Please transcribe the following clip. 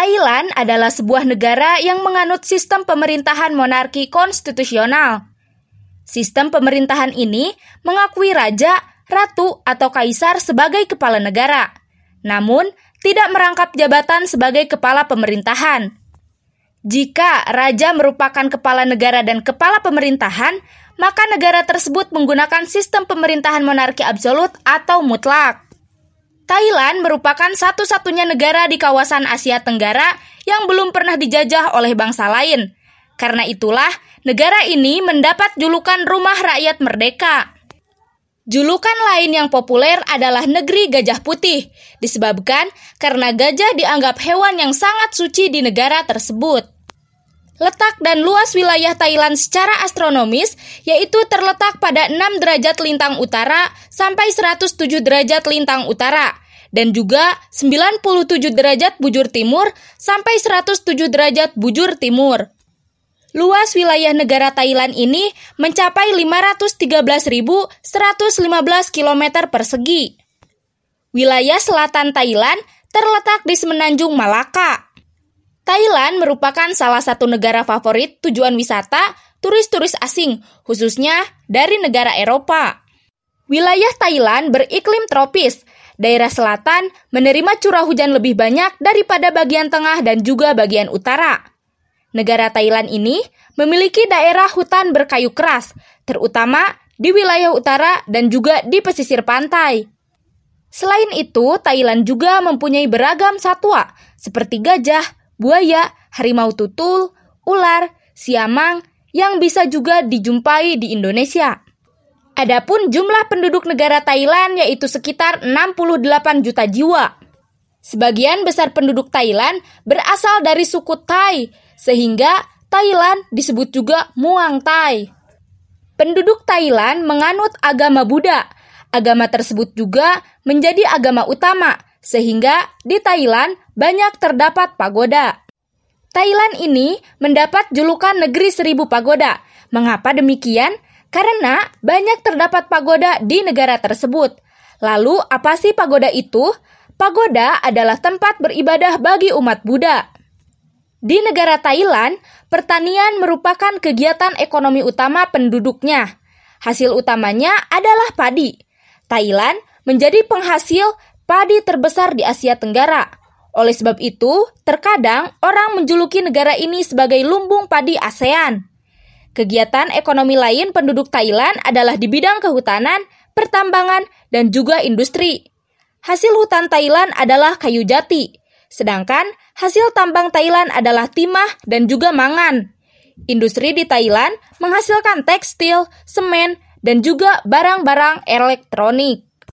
Thailand adalah sebuah negara yang menganut sistem pemerintahan monarki konstitusional. Sistem pemerintahan ini mengakui raja, ratu, atau kaisar sebagai kepala negara, namun tidak merangkap jabatan sebagai kepala pemerintahan. Jika raja merupakan kepala negara dan kepala pemerintahan, maka negara tersebut menggunakan sistem pemerintahan monarki absolut atau mutlak. Thailand merupakan satu-satunya negara di kawasan Asia Tenggara yang belum pernah dijajah oleh bangsa lain. Karena itulah, negara ini mendapat julukan Rumah Rakyat Merdeka. Julukan lain yang populer adalah Negeri Gajah Putih, disebabkan karena gajah dianggap hewan yang sangat suci di negara tersebut. Letak dan luas wilayah Thailand secara astronomis yaitu terletak pada 6 derajat lintang utara sampai 107 derajat lintang utara dan juga 97 derajat bujur timur sampai 107 derajat bujur timur. Luas wilayah negara Thailand ini mencapai 513.115 km persegi. Wilayah selatan Thailand terletak di semenanjung Malaka. Thailand merupakan salah satu negara favorit tujuan wisata turis-turis asing, khususnya dari negara Eropa. Wilayah Thailand beriklim tropis. Daerah selatan menerima curah hujan lebih banyak daripada bagian tengah dan juga bagian utara. Negara Thailand ini memiliki daerah hutan berkayu keras, terutama di wilayah utara dan juga di pesisir pantai. Selain itu, Thailand juga mempunyai beragam satwa seperti gajah, buaya, harimau tutul, ular, siamang yang bisa juga dijumpai di Indonesia. Adapun jumlah penduduk negara Thailand yaitu sekitar 68 juta jiwa. Sebagian besar penduduk Thailand berasal dari suku Thai, sehingga Thailand disebut juga Muang Thai. Penduduk Thailand menganut agama Buddha. Agama tersebut juga menjadi agama utama, sehingga di Thailand banyak terdapat pagoda. Thailand ini mendapat julukan negeri seribu pagoda. Mengapa demikian? Karena banyak terdapat pagoda di negara tersebut. Lalu, apa sih pagoda itu? Pagoda adalah tempat beribadah bagi umat Buddha. Di negara Thailand, pertanian merupakan kegiatan ekonomi utama penduduknya. Hasil utamanya adalah padi. Thailand menjadi penghasil padi terbesar di Asia Tenggara. Oleh sebab itu, terkadang orang menjuluki negara ini sebagai lumbung padi ASEAN. Kegiatan ekonomi lain penduduk Thailand adalah di bidang kehutanan, pertambangan, dan juga industri. Hasil hutan Thailand adalah kayu jati, sedangkan hasil tambang Thailand adalah timah dan juga mangan. Industri di Thailand menghasilkan tekstil, semen, dan juga barang-barang elektronik.